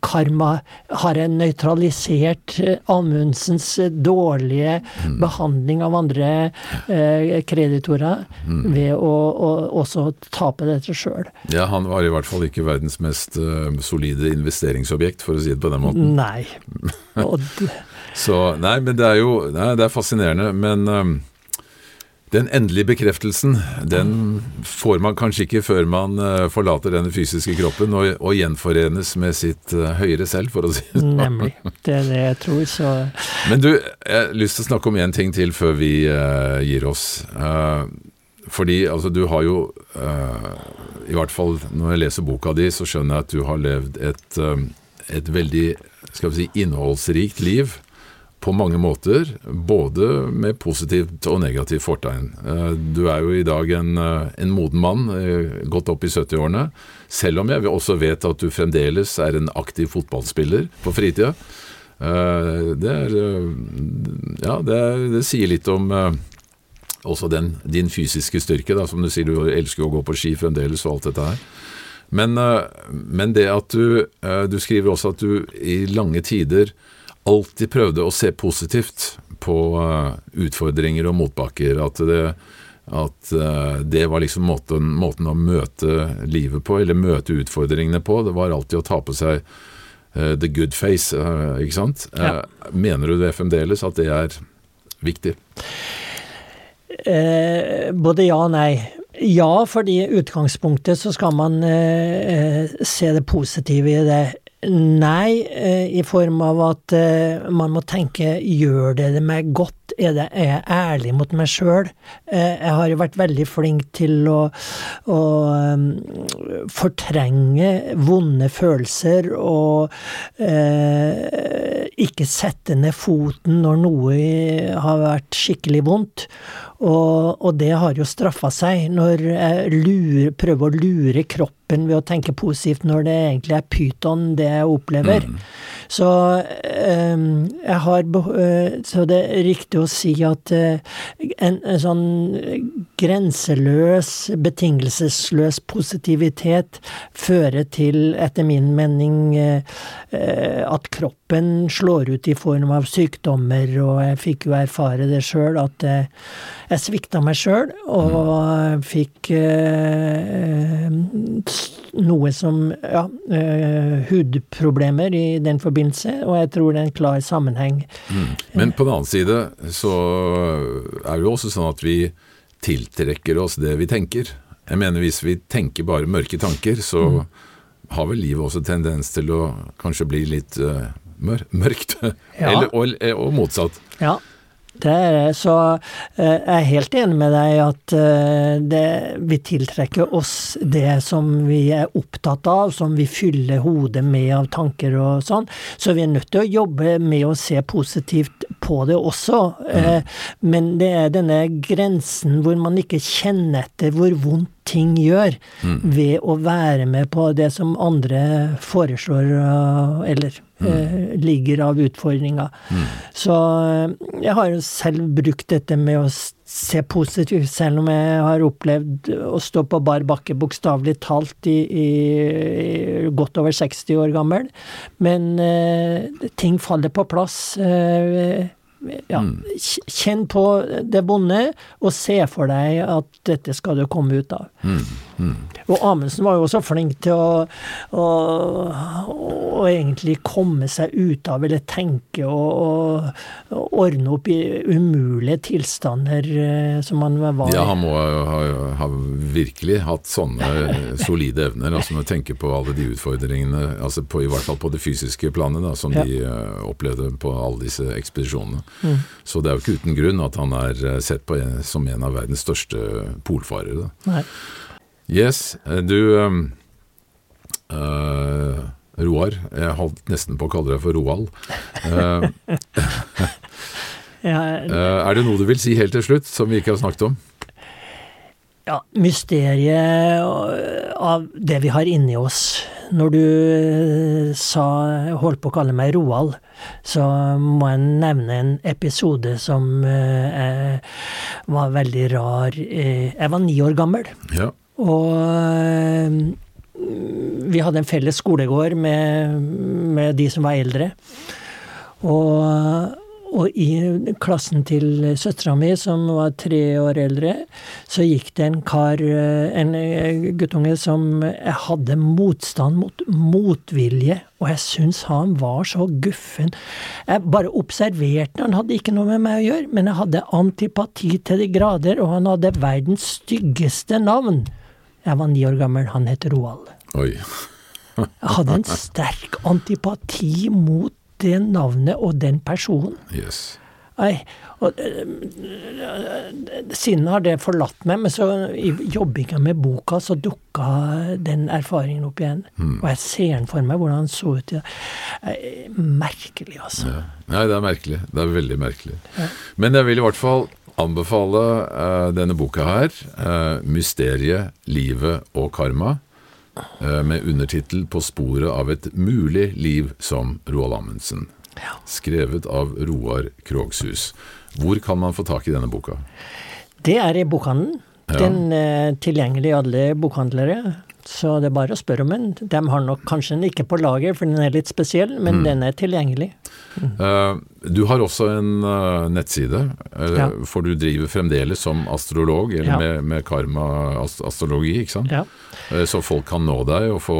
karma har en nøytralisert eh, Amundsens eh, dårlige mm. behandling av andre eh, kreditorer mm. ved å, å, også tape dette sjøl. Ja, han var i hvert fall ikke verdens mest uh, solide investeringsobjekt, for å si det på den måten. Nei. Så, nei, men det er jo nei, det er fascinerende. Men um, den endelige bekreftelsen den får man kanskje ikke før man uh, forlater denne fysiske kroppen og, og, gjenforenes med sitt uh, høyere selv, for å si det sånn. Nemlig. Det er det jeg tror, så Men du, jeg har lyst til å snakke om én ting til før vi uh, gir oss. fordi altså, du har jo I hvert fall når jeg leser boka di, så skjønner jeg at du har levd et, et veldig skal vi si, innholdsrikt liv på mange måter, både med positivt og negativt fortegn. Eh, du er jo i dag en, eh, en moden mann, eh, godt opp i 70-årene, selv om jeg også vet at du fremdeles er en aktiv fotballspiller på fritida. Det, er, ja, det, er, det sier litt om også den, din fysiske styrke, da, som du sier du elsker å gå på ski fremdeles og alt dette her. Men, men det at du Du skriver også at du i lange tider alltid prøvde å se positivt på uh, utfordringer og motbakker. At det, at uh, det var liksom måten, måten, å møte livet på, eller møte utfordringene på. Det var alltid å ta på seg uh, the good face, ikke sant. Ja. mener du det fremdeles, at det er viktig? både ja og nei. Ja, fordi i utgangspunktet så skal man se det positive i det. Nei, eh, i form av at eh, man må tenke gjør det det meg godt? Er, det, er jeg ærlig mot meg sjøl? Eh, jeg har jo vært veldig flink til å, å fortrenge vonde følelser og eh, ikke sette ned foten når noe har vært skikkelig vondt. Og, og det har jo straffa seg, når jeg lurer, prøver å lure kroppen ved å tenke positivt når det egentlig er pyton, det jeg opplever. Mm. Så, um, jeg har, uh, så det er riktig å si at uh, en, en, sånn grenseløs, betingelsesløs positivitet fører til, etter min mening, uh, at kroppen slår ut i form av sykdommer, og jeg fikk jo erfare det sjøl, at jeg svikta meg sjøl og mm. fikk eh, noe som ja, eh, hudproblemer i den forbindelse, og jeg tror det er en klar sammenheng. Mm. Men på den annen side så er det jo også sånn at vi tiltrekker oss det vi tenker. Jeg mener hvis vi tenker bare mørke tanker, så mm. har vel livet også tendens til å kanskje bli litt mør mørkt. Ja. Eller, og, og, motsatt. Ja. Det er det. Så eh, jeg er helt enig med deg i at eh, det, vi tiltrekker oss det som vi er opptatt av, som vi fyller hodet med av tanker og sånn. Så vi er nødt til å jobbe med å se positivt på det også. Mm. Men det er denne grensen hvor man ikke kjenner etter hvor vondt ting gjør, mm. ved å være med på det som andre foreslår eller mm. ligger av utfordringer. Mm. Så eh, jeg har jo selv brukt dette med å se positivt, selv om jeg har opplevd å stå på bar bakke bokstavelig talt i, i, i, godt over 60 år gammel. Men eh, ting faller på plass. Eh, ja, mm. kjenn på det vonde, og se for deg at dette skal du komme ut av. Mm. Mm. Og Amundsen var jo også flink til å, å, å, egentlig komme seg ut av, eller tenke og, og ordne opp i umulige tilstander eh, som han var i. Ja, han må ha, ha virkelig hatt sånne solide evner, altså når å tenke på alle de utfordringene, altså på, i hvert fall på det fysiske planet, da, som ja. de uh, opplevde på alle disse ekspedisjonene. Mm. Så det er jo ikke uten grunn at han er eh, sett på en, som en av verdens største polfarere. Nei. Yes, eh, du uh, Roar, jeg holdt nesten på å kalle deg for Roald. Uh, ja, er det noe du vil si helt til slutt, som vi ikke har snakket om? Ja, mysteriet av det vi har inni oss når du eh, sa, holdt på å kalle meg Roald, så må jeg nevne en episode som eh, var veldig rar. Eh, jeg var ni år gammel. Ja. Og eh, vi hadde en felles skolegård med, med de som var eldre. Og og i klassen til søstera mi, som var tre år eldre, så gikk det en kar, eh, en eh, guttunge, som hadde motstand mot motvilje. Og jeg syns han var så guffen. Jeg bare observerte han hadde ikke noe med meg å gjøre, men jeg hadde antipati til de grader, og han hadde verdens styggeste navn. Jeg var ni år gammel, han het Roald. Oi. jeg hadde en sterk antipati mot det navnet og den personen. Yes. Nei, og, Siden har det forlatt meg, men så i jobbinga med boka så dukka den erfaringen opp igjen. Mm. Og jeg ser den for meg, hvordan han så ut. Merkelig, altså. Ja. Nei, det er merkelig. Det er veldig merkelig. Ja. Men jeg vil i hvert fall anbefale uh, denne boka her. Uh, 'Mysteriet, livet og karma'. uh, med undertittel 'På sporet av et mulig liv som Roald Amundsen'. Skrevet av Roar Krogshus. Hvor kan man få tak i denne boka? Det er i bokhandelen. Den er tilgjengelig i alle bokhandlere. Så det er bare å spørre om den. De har nok kanskje den ikke på lager, for den er litt spesiell, men mm. den er tilgjengelig. Mm. Uh, du har også en uh, nettside, uh, ja. for du driver fremdeles som astrolog, eller ja. med, med karma-astrologi, ikke sant? Ja. så folk kan nå deg og få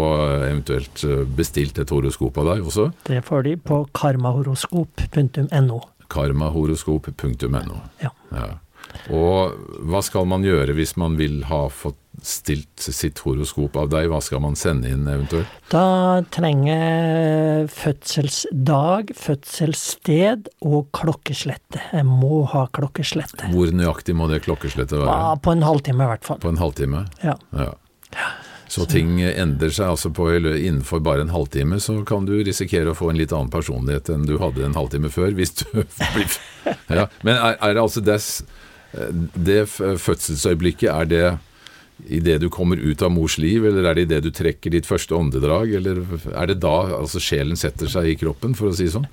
eventuelt bestilt et horoskop av deg også? Det får de på karmahoroskop.no. Karmahoroskop.no. Ja. ja. Og hva skal man gjøre hvis man vil ha fått stilt sitt horoskop av deg? Hva skal man sende inn eventuelt? Da trenger fødselsdag, fødselssted og klokkeslette. Jeg må ha klokkeslette. Hvor nøyaktig må det klokkeslettet være? Ja, på en halvtime i hvert fall. På en halvtime? Ja. ja. Så ting endrer seg altså på, innenfor bare en halvtime, så kan du risikere å få en litt annen personlighet enn du hadde en halvtime før. hvis du blir... Ja. Men er, er det altså dess det fødselsøyeblikket, er det idet du kommer ut av mors liv, eller er det idet du trekker ditt første åndedrag, eller er det da altså sjelen setter seg i kroppen, for å si det sånn?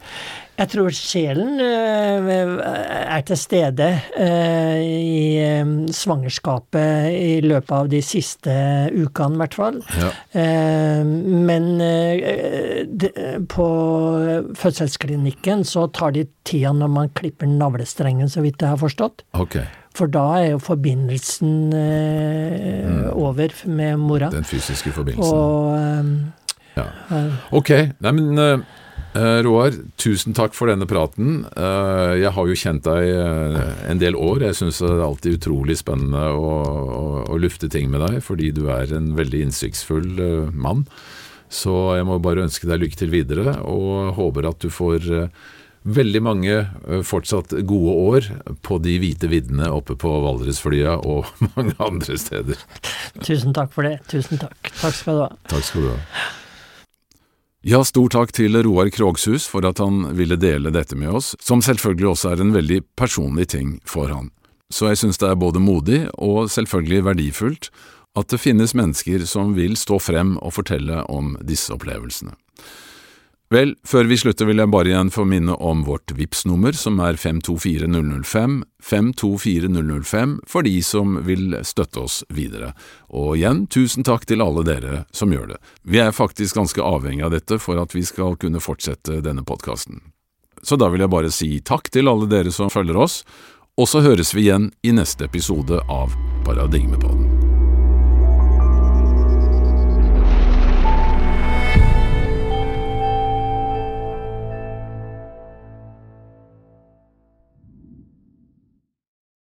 Jeg tror sjelen uh, er til stede uh, i um, svangerskapet i løpet av de siste ukene, i hvert fall. Ja. Men på fødselsklinikken så tar de tida når man klipper navlestrengen, så vidt jeg har forstått. Okay. For da er jo forbindelsen mm. over med mora. Den fysiske forbindelsen. Og, um, ja. Ok. Nei, men Uh, Roar, tusen takk for denne praten. Uh, jeg har jo kjent deg uh, en del år. Jeg syns det er alltid utrolig spennende å, å, å, lufte ting med deg, fordi du er en veldig innsiktsfull mann. Så jeg må bare ønske deg lykke til videre, og håper at du får Veldig mange eh, fortsatt gode år på de hvite viddene oppe på Valdresflya og mange andre steder. Tusen takk for det. Tusen takk. Takk skal du ha. Takk skal du ha. Ja, stor takk til Roar Krogshus for at han ville dele dette med oss, som selvfølgelig også er en veldig personlig ting for han. Så jeg synes det er både modig og selvfølgelig verdifullt at det finnes mennesker som vil stå frem og fortelle om disse opplevelsene. Vel, før vi slutter vil jeg bare igjen få minne om vårt VIPS-nummer, som er 524005, 524005 for de som vil støtte oss videre. Og igjen, tusen takk til alle dere som gjør det. Vi er faktisk ganske avhengig av dette for at vi skal kunne fortsette denne podkasten. Så da vil jeg bare si takk til alle dere som følger oss, og så høres vi igjen i neste episode av Paradigmepodden.